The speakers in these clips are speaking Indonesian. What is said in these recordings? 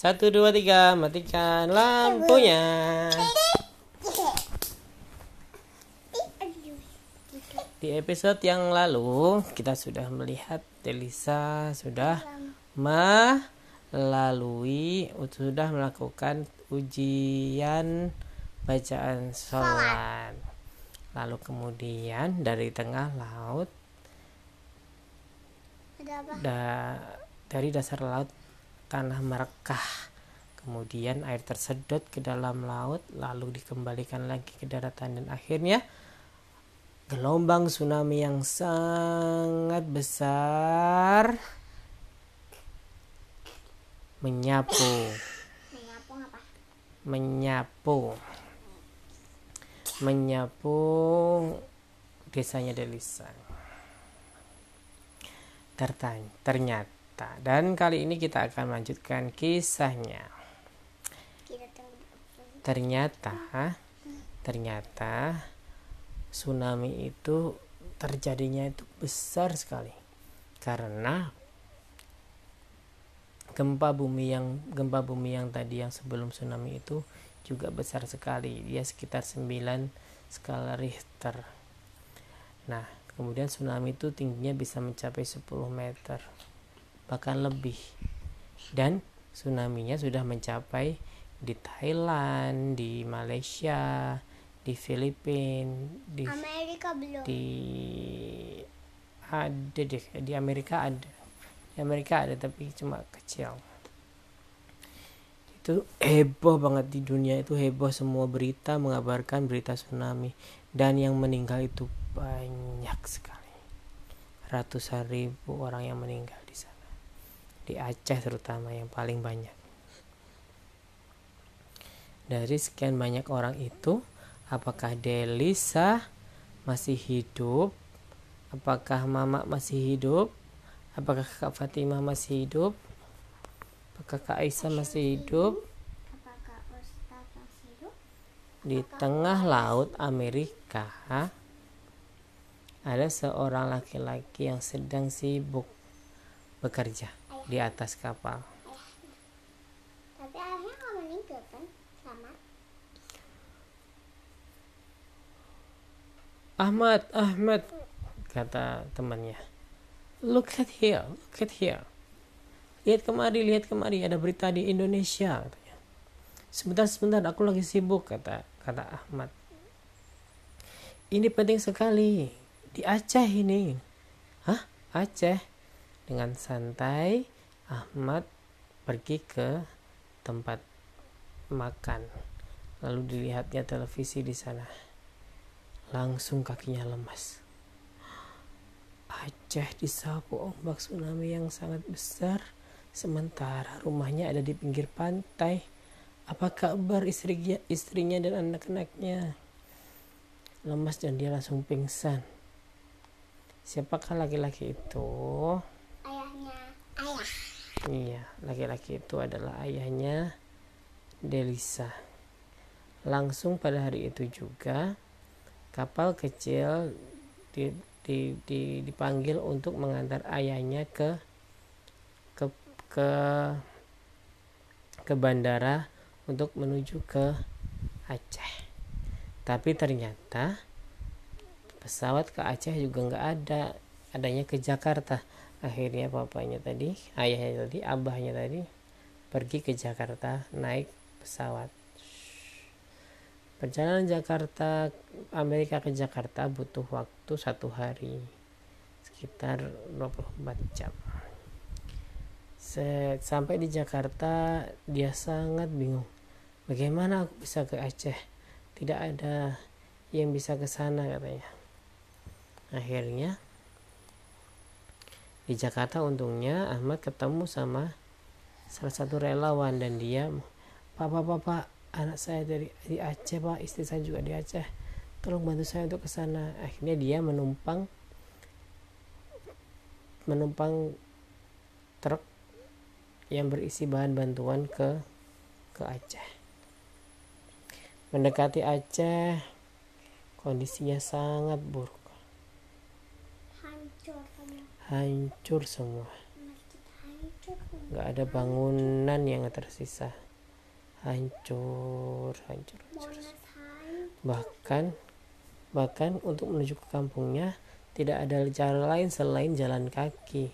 Satu, dua, tiga, matikan lampunya. Di episode yang lalu kita sudah melihat Delisa sudah melalui sudah melakukan ujian bacaan sholat. Lalu kemudian dari tengah laut da, dari dasar laut tanah merekah. Kemudian air tersedot ke dalam laut lalu dikembalikan lagi ke daratan. Dan akhirnya gelombang tsunami yang sangat besar menyapu. Menyapu menyapu. Desanya Delisa. Ternyata dan kali ini kita akan melanjutkan kisahnya. Ternyata, ternyata tsunami itu terjadinya itu besar sekali. Karena gempa bumi yang gempa bumi yang tadi yang sebelum tsunami itu juga besar sekali. Dia sekitar 9 skala Richter. Nah kemudian tsunami itu tingginya bisa mencapai 10 meter bahkan lebih dan tsunami-nya sudah mencapai di Thailand, di Malaysia, di Filipina, di Amerika belum. Di ada deh, di Amerika ada. Di Amerika ada tapi cuma kecil. Itu heboh banget di dunia itu heboh semua berita mengabarkan berita tsunami dan yang meninggal itu banyak sekali. Ratusan ribu orang yang meninggal di Aceh terutama yang paling banyak. Dari sekian banyak orang itu, apakah Delisa masih hidup? Apakah Mama masih hidup? Apakah Kak Fatimah masih hidup? Apakah Kak Aisyah masih hidup? Di tengah laut Amerika ada seorang laki-laki yang sedang sibuk bekerja di atas kapal. Tapi ayahnya nggak meninggal kan? Ahmad, Ahmad, kata temannya. Look at here, look at here. Lihat kemari, lihat kemari, ada berita di Indonesia. Katanya. Sebentar, sebentar, aku lagi sibuk, kata kata Ahmad. Ini penting sekali. Di Aceh ini. Hah? Aceh? Dengan santai, Ahmad pergi ke tempat makan. Lalu dilihatnya televisi di sana. Langsung kakinya lemas. Aceh disapu ombak tsunami yang sangat besar. Sementara rumahnya ada di pinggir pantai. Apa kabar istrinya, istrinya dan anak-anaknya? Lemas dan dia langsung pingsan. Siapakah laki-laki itu? Iya, laki-laki itu adalah ayahnya Delisa. Langsung pada hari itu juga kapal kecil di, di, di, dipanggil untuk mengantar ayahnya ke ke ke ke bandara untuk menuju ke Aceh. Tapi ternyata pesawat ke Aceh juga nggak ada, adanya ke Jakarta akhirnya papanya tadi ayahnya tadi abahnya tadi pergi ke Jakarta naik pesawat. Perjalanan Jakarta Amerika ke Jakarta butuh waktu satu hari sekitar 24 jam. Set, sampai di Jakarta dia sangat bingung. Bagaimana aku bisa ke Aceh? Tidak ada yang bisa ke sana katanya. Akhirnya di Jakarta untungnya Ahmad ketemu sama salah satu relawan dan dia papa papa anak saya dari di Aceh pak istri saya juga di Aceh. Tolong bantu saya untuk ke sana. Akhirnya dia menumpang menumpang truk yang berisi bahan bantuan ke ke Aceh. Mendekati Aceh kondisinya sangat buruk Hancur semua. nggak ada bangunan yang tersisa hancur hancur, hancur. Bahkan bahkan untuk menuju ke kampungnya tidak ada cara lain selain jalan kaki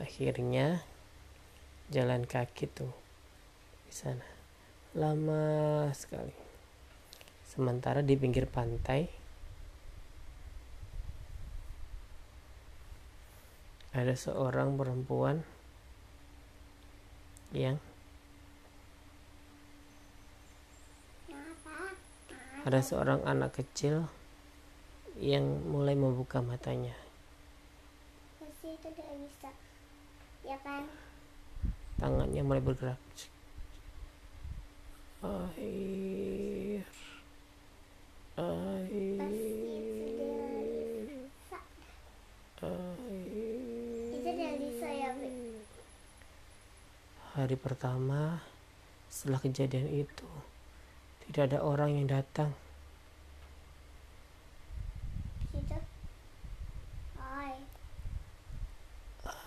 akhirnya jalan kaki tuh di sana lama sekali sementara di pinggir pantai ada seorang perempuan yang ada seorang anak kecil yang mulai membuka matanya itu bisa. Ya kan? tangannya mulai bergerak air air hari pertama setelah kejadian itu. Tidak ada orang yang datang.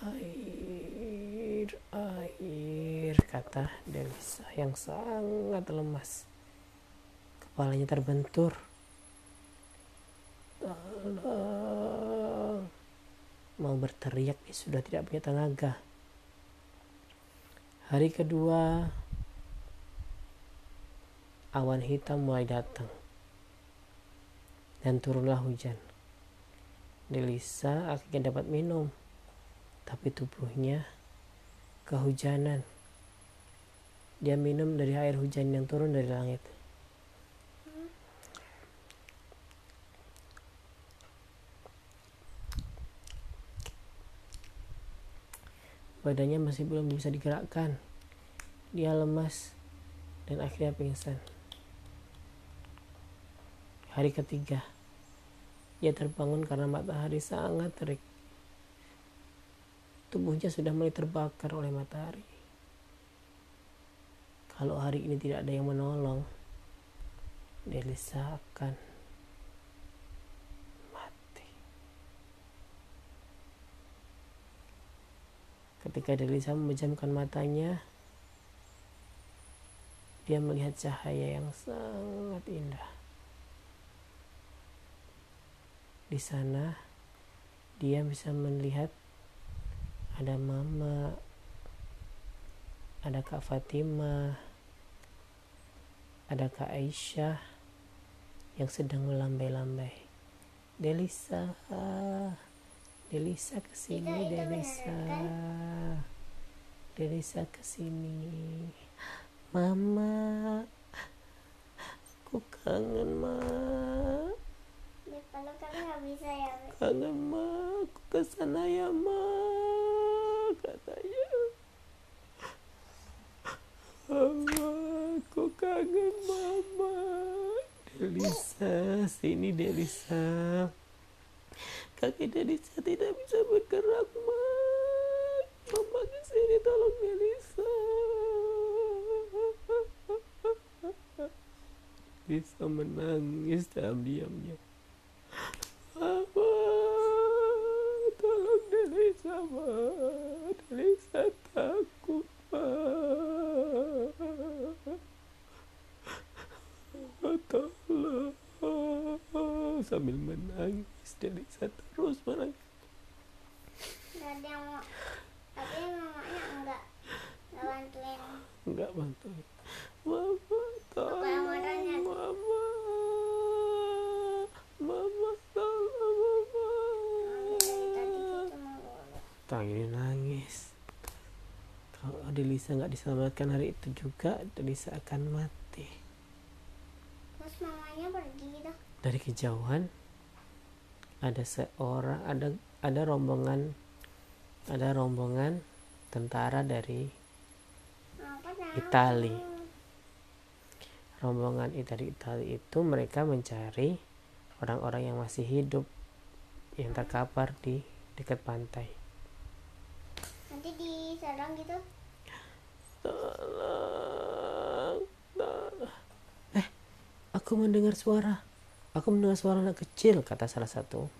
Air air kata Delisa yang sangat lemas. Kepalanya terbentur. Tolong. Mau berteriak dia sudah tidak punya tenaga hari kedua awan hitam mulai datang dan turunlah hujan Delisa akhirnya dapat minum tapi tubuhnya kehujanan. Dia minum dari air hujan yang turun dari langit. Badannya masih belum bisa digerakkan. Dia lemas dan akhirnya pingsan. Hari ketiga, ia terbangun karena matahari sangat terik tubuhnya sudah mulai terbakar oleh matahari. Kalau hari ini tidak ada yang menolong, Delisa akan Ketika Delisa memejamkan matanya, dia melihat cahaya yang sangat indah. Di sana, dia bisa melihat ada mama ada kak Fatima ada kak Aisyah yang sedang melambai-lambai Delisa Delisa ke sini Delisa. beneran, Delisa ke sini Mama aku kangen ma. Ya, kalau kami nggak bisa ya, kangen ma. Aku ke sana ya ma katanya. Mama aku kangen mama. Delisa sini Delisa kaki Delisa tidak bisa bergerak ma mama ke sini tolong Delisa bisa menangis dalam diamnya Mama, tolong Delisa, Ma. Delisa takut, Ma. Tolong. Sambil menangis, Delisa terus menangis. Nggak ada yang mau. Tapi mamanya enggak. Nggak bantuin. Enggak bantuin. Mama, tolong. Mama. Mama, tolong, Mama. Mami dari tadi mau Tang ini nangis. Kalau Delisa nggak diselamatkan hari itu juga, Delisa akan mati. Terus mamanya pergi gitu. Dari kejauhan ada seorang, ada ada rombongan, ada rombongan tentara dari? Itali. rombongan Itali Itali itu mereka mencari orang-orang yang masih hidup yang terkapar di dekat pantai. Nanti diserang gitu. Tolong, tolong. Eh, aku mendengar suara. Aku mendengar suara anak kecil, kata salah satu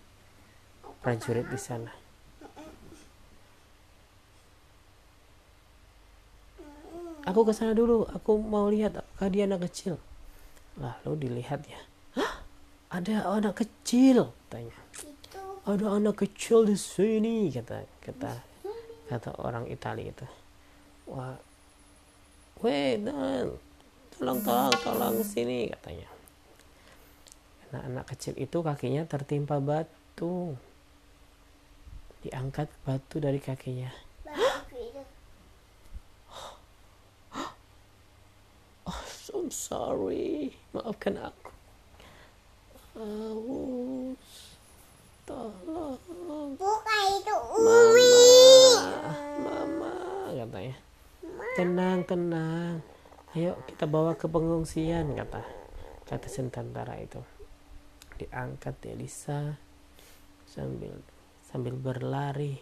prajurit di sana. aku ke sana dulu aku mau lihat apakah dia anak kecil. Lalu dilihat ya. Hah, ada anak kecil tanya. Ada anak kecil di sini kata kata kata orang Italia itu. Wah. Weh dan tolong tolong tolong sini katanya karena anak kecil itu kakinya tertimpa batu. Diangkat batu dari kakinya. Oh so sorry. Maafkan aku. Aus. tolong. Bukan itu mama. Uwi. mama katanya. Tenang tenang. Ayo kita bawa ke pengungsian kata. Kata si tentara itu diangkat Elisa sambil sambil berlari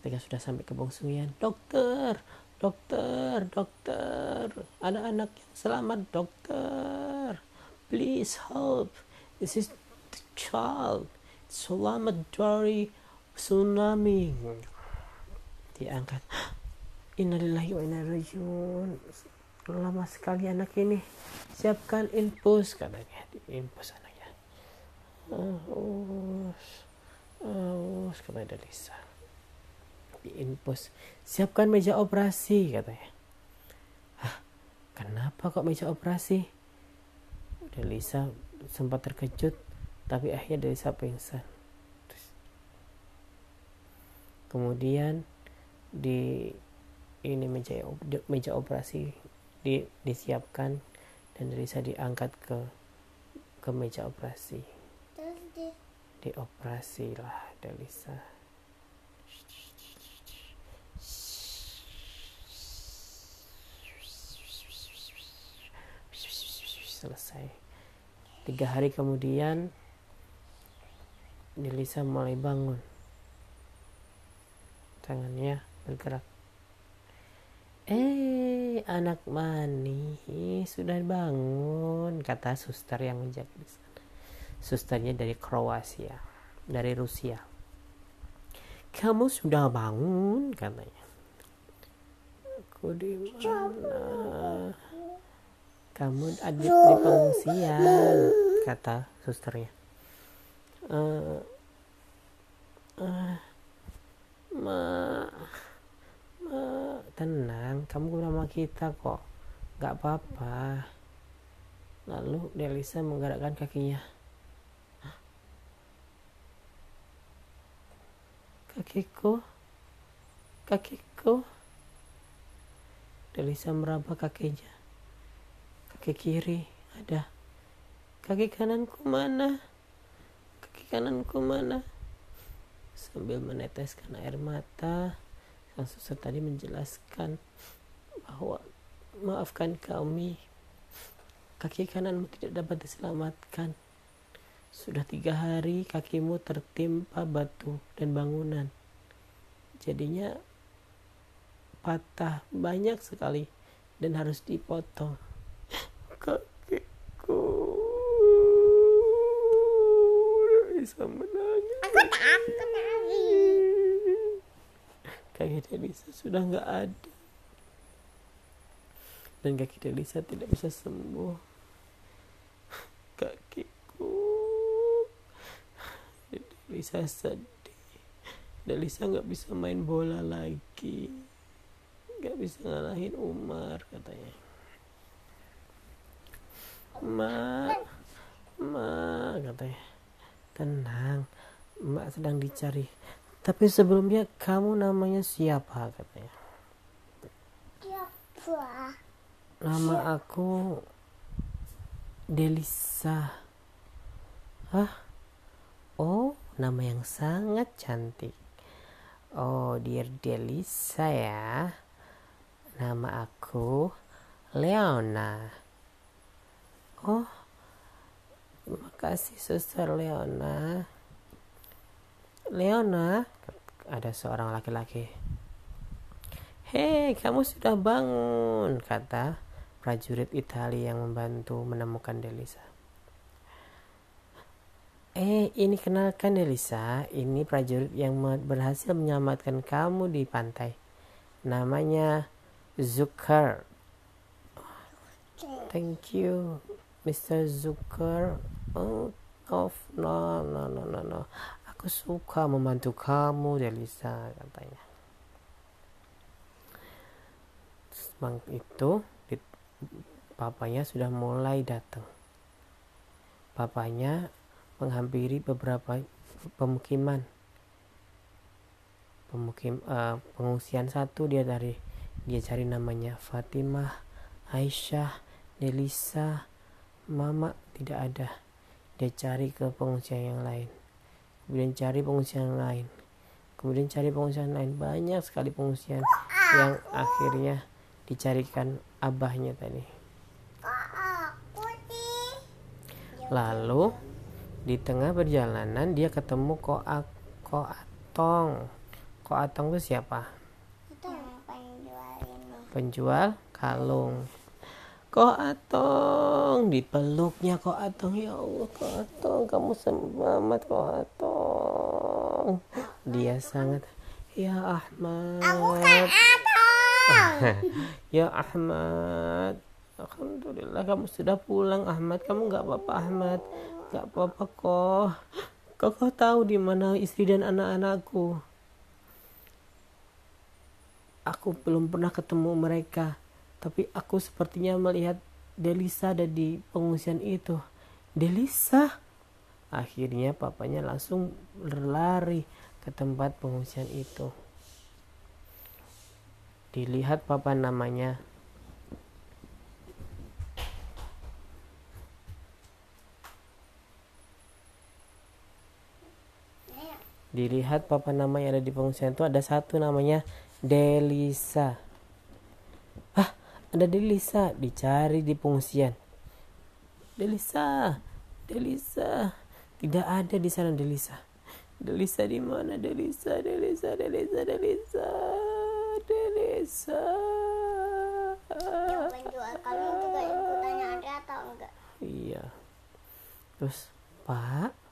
ketika sudah sampai ke pengungsian dokter dokter dokter ada anak yang selamat dokter please help this is the child selamat dari tsunami diangkat Innalillahi wa inna rajiun. Lama sekali anak ini. Siapkan infus katanya. Infus anaknya. Aus. Aus kata Delisa. Di infus. Siapkan meja operasi katanya. Hah, kenapa kok meja operasi? Delisa sempat terkejut tapi akhirnya Delisa pingsan. Terus- Kemudian di ini meja meja operasi di, disiapkan dan Delisa diangkat ke ke meja operasi dioperasi lah Delisa. Selesai. Tiga hari kemudian Delisa mulai bangun. Tangannya bergerak. Eh, anak manis sudah bangun, kata suster yang menjaga. Susternya dari Kroasia, dari Rusia. Kamu sudah bangun, katanya. Aku di mana? Kamu ada di pengungsian, kata susternya. Eh, eh, ma, ma, tenang, kamu nama kita kok, nggak apa-apa. Lalu Delisa menggerakkan kakinya. Kakiku, kakiku. Delisa meraba kakinya. Kaki kiri ada. Kaki kananku mana? Kaki kananku mana? Sambil meneteskan air mata, sang suster tadi menjelaskan bahwa maafkan kami, kaki kananmu tidak dapat diselamatkan. Sudah tiga hari kakimu tertimpa batu dan bangunan. Jadinya patah banyak sekali dan harus dipotong. Kakiku bisa menangis. aku takut lagi. Kaki Delisa sudah nggak ada. Dan kaki Delisa tidak bisa sembuh. Kakiku. Delisa sedih. Delisa nggak bisa main bola lagi. Nggak bisa ngalahin Umar katanya. Ma, ma katanya. Tenang, Mbak sedang dicari. Tapi sebelumnya kamu namanya siapa katanya? Siapa? Nama aku Delisa. Hah? Oh, nama yang sangat cantik. Oh, dear Delisa ya. Nama aku Leona. Oh, terima kasih Suster Leona. Leona, ada seorang laki-laki. Hei, kamu sudah bangun, kata prajurit Italia yang membantu menemukan Delisa. Eh, ini kenalkan Delisa, ini prajurit yang berhasil menyelamatkan kamu di pantai. Namanya Zucker, thank you Mr. Zucker. Oh of no no no no no. Aku suka membantu kamu Delisa katanya. Semang itu papanya sudah mulai datang. Papanya menghampiri beberapa pemukiman. Pemukim uh, pengungsian satu dia dari dia cari namanya Fatimah Aisyah Delisa Mama tidak ada. Dia cari ke pengungsian yang lain. Kemudian cari pengungsian yang lain. Kemudian cari pengungsian lain. Banyak sekali pengungsian yang akhirnya dicarikan abahnya tadi. Lalu di tengah perjalanan dia ketemu koak koatong koatong itu siapa? Penjual kalung. Kok Atong dipeluknya kok Atong ya Allah kok Atong kamu selamat kok Atong dia sangat ya Ahmad. Aku kan ya Ahmad. Alhamdulillah kamu sudah pulang Ahmad. Kamu nggak apa-apa Ahmad nggak apa-apa kok kok kau tahu di mana istri dan anak-anakku aku belum pernah ketemu mereka tapi aku sepertinya melihat Delisa ada di pengungsian itu. Delisa. Akhirnya papanya langsung berlari ke tempat pengungsian itu. Dilihat papa namanya dilihat papa nama yang ada di pengungsian itu ada satu namanya Delisa. Ada Delisa. Dicari di pengungsian Delisa Delisa. Tidak ada di sana Delisa. Delisa di mana? Delisa Delisa Delisa Delisa. Delisa. Yang juga ada atau enggak? Iya. Terus Pak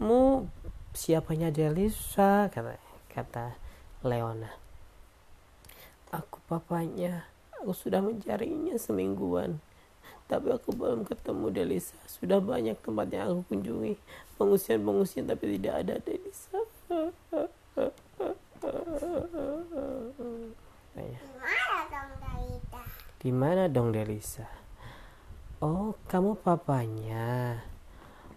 kamu siapanya Delisa kata kata Leona Aku papanya. Aku sudah mencarinya semingguan. Tapi aku belum ketemu Delisa. Sudah banyak tempat yang aku kunjungi. Pengungsian-pengungsian tapi tidak ada Delisa. Di mana dong Delisa? Oh, kamu papanya.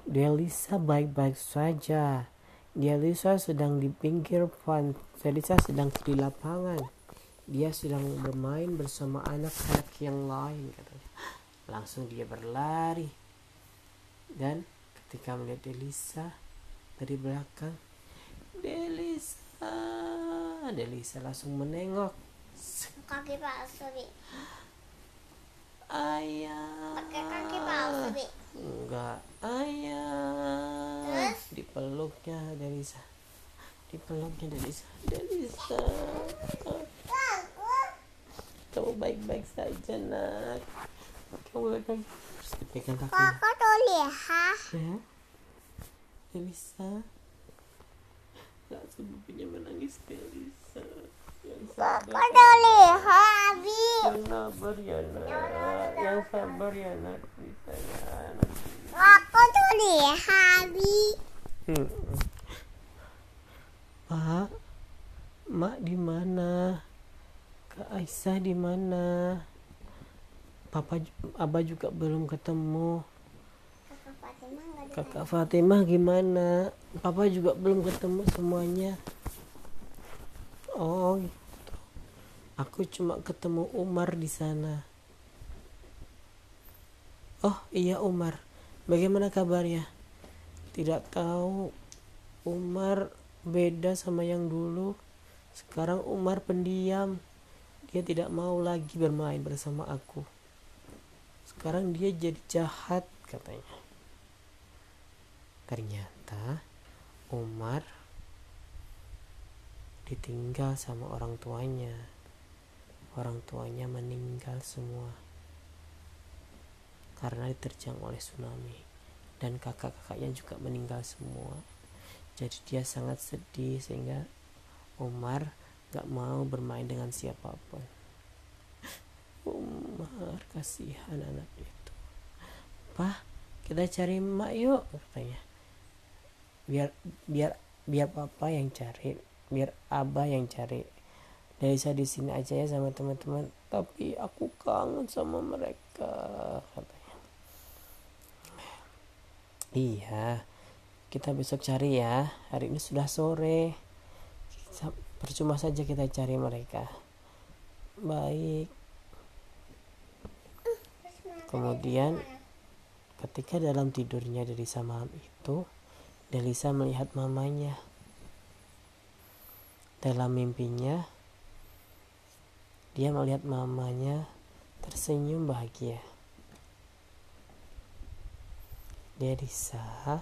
Delisa baik-baik saja. Delisa sedang di pinggir pan. Delisa sedang di lapangan. Dia sedang bermain bersama anak-anak yang lain katanya. Langsung dia berlari. Dan ketika melihat Delisa dari belakang Delisa Delisa langsung menengok. Kaki palsu bi ayah. Pakai kaki palsu bi. Enggak. Ayah. Terus? dipeluknya Delisa dipeluknya Delisa Delisa kamu baik-baik saja nak. Kamu baik-baik. Dipegang kaki. Kakak tuh lihat. Ya? Elisa langsung punya menangis Elisa yang sabar. kakak tuh lihat yang sabar ya nak yang sabar ya nak nak kakak tuh lihat bi hmm. Pak Mak di mana Kak Aisyah di mana? Papa Abah juga belum ketemu. kakak Fatimah Kakak Fatimah gimana? Papa juga belum ketemu semuanya. Oh, gitu. Aku cuma ketemu Umar di sana. Oh, iya Umar. Bagaimana kabarnya? Tidak tahu. Umar beda sama yang dulu. Sekarang Umar pendiam. Dia tidak mau lagi bermain bersama aku. Sekarang dia jadi jahat katanya. Ternyata Umar ditinggal sama orang tuanya. Orang tuanya meninggal semua karena diterjang oleh tsunami. Dan kakak-kakaknya juga meninggal semua. Jadi dia sangat sedih sehingga Umar gak mau bermain dengan siapa pun. Umar kasihan anak itu. Pah kita cari emak yuk katanya. Biar biar biar papa yang cari biar abah yang cari Delisa di sini aja ya sama teman-teman. Tapi aku kangen sama mereka katanya. Iya kita besok cari ya. Hari ini sudah sore. Percuma saja kita cari mereka. Baik. Kemudian ketika dalam tidurnya Delisa malam itu Delisa melihat mamanya. Dalam mimpinya dia melihat mamanya tersenyum bahagia. Delisa,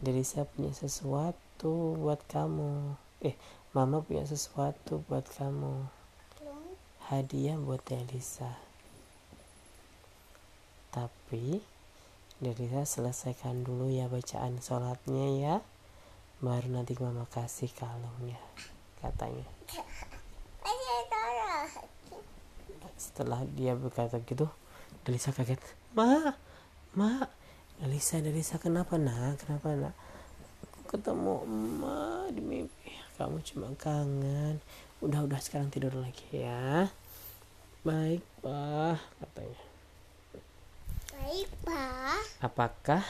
Delisa punya sesuatu buat kamu. Eh, mama punya sesuatu buat kamu. Hadiah buat Delisa. Tapi Delisa selesaikan dulu ya bacaan sholatnya ya. Baru nanti mama kasih kalungnya katanya setelah dia berkata gitu Delisa kaget. Ma ma Delisa Delisa kenapa nak? Kenapa nak? Aku ketemu emak di mimpi. Kamu cuma kangen. Udah udah sekarang tidur lagi ya. Baik pak katanya. Baik pak apakah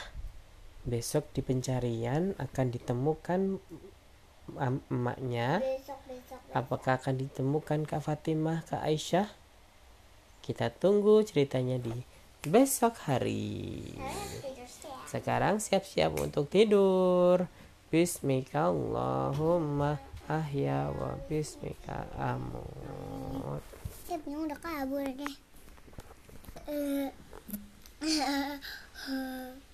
besok di pencarian akan ditemukan emaknya? Besok, besok, besok. apakah akan ditemukan Kak Fatimah Kak Aisyah kita tunggu ceritanya di besok hari. Sekarang siap-siap untuk tidur. Bismika Allahumma ahya wa bismika amut. Udah kabur deh.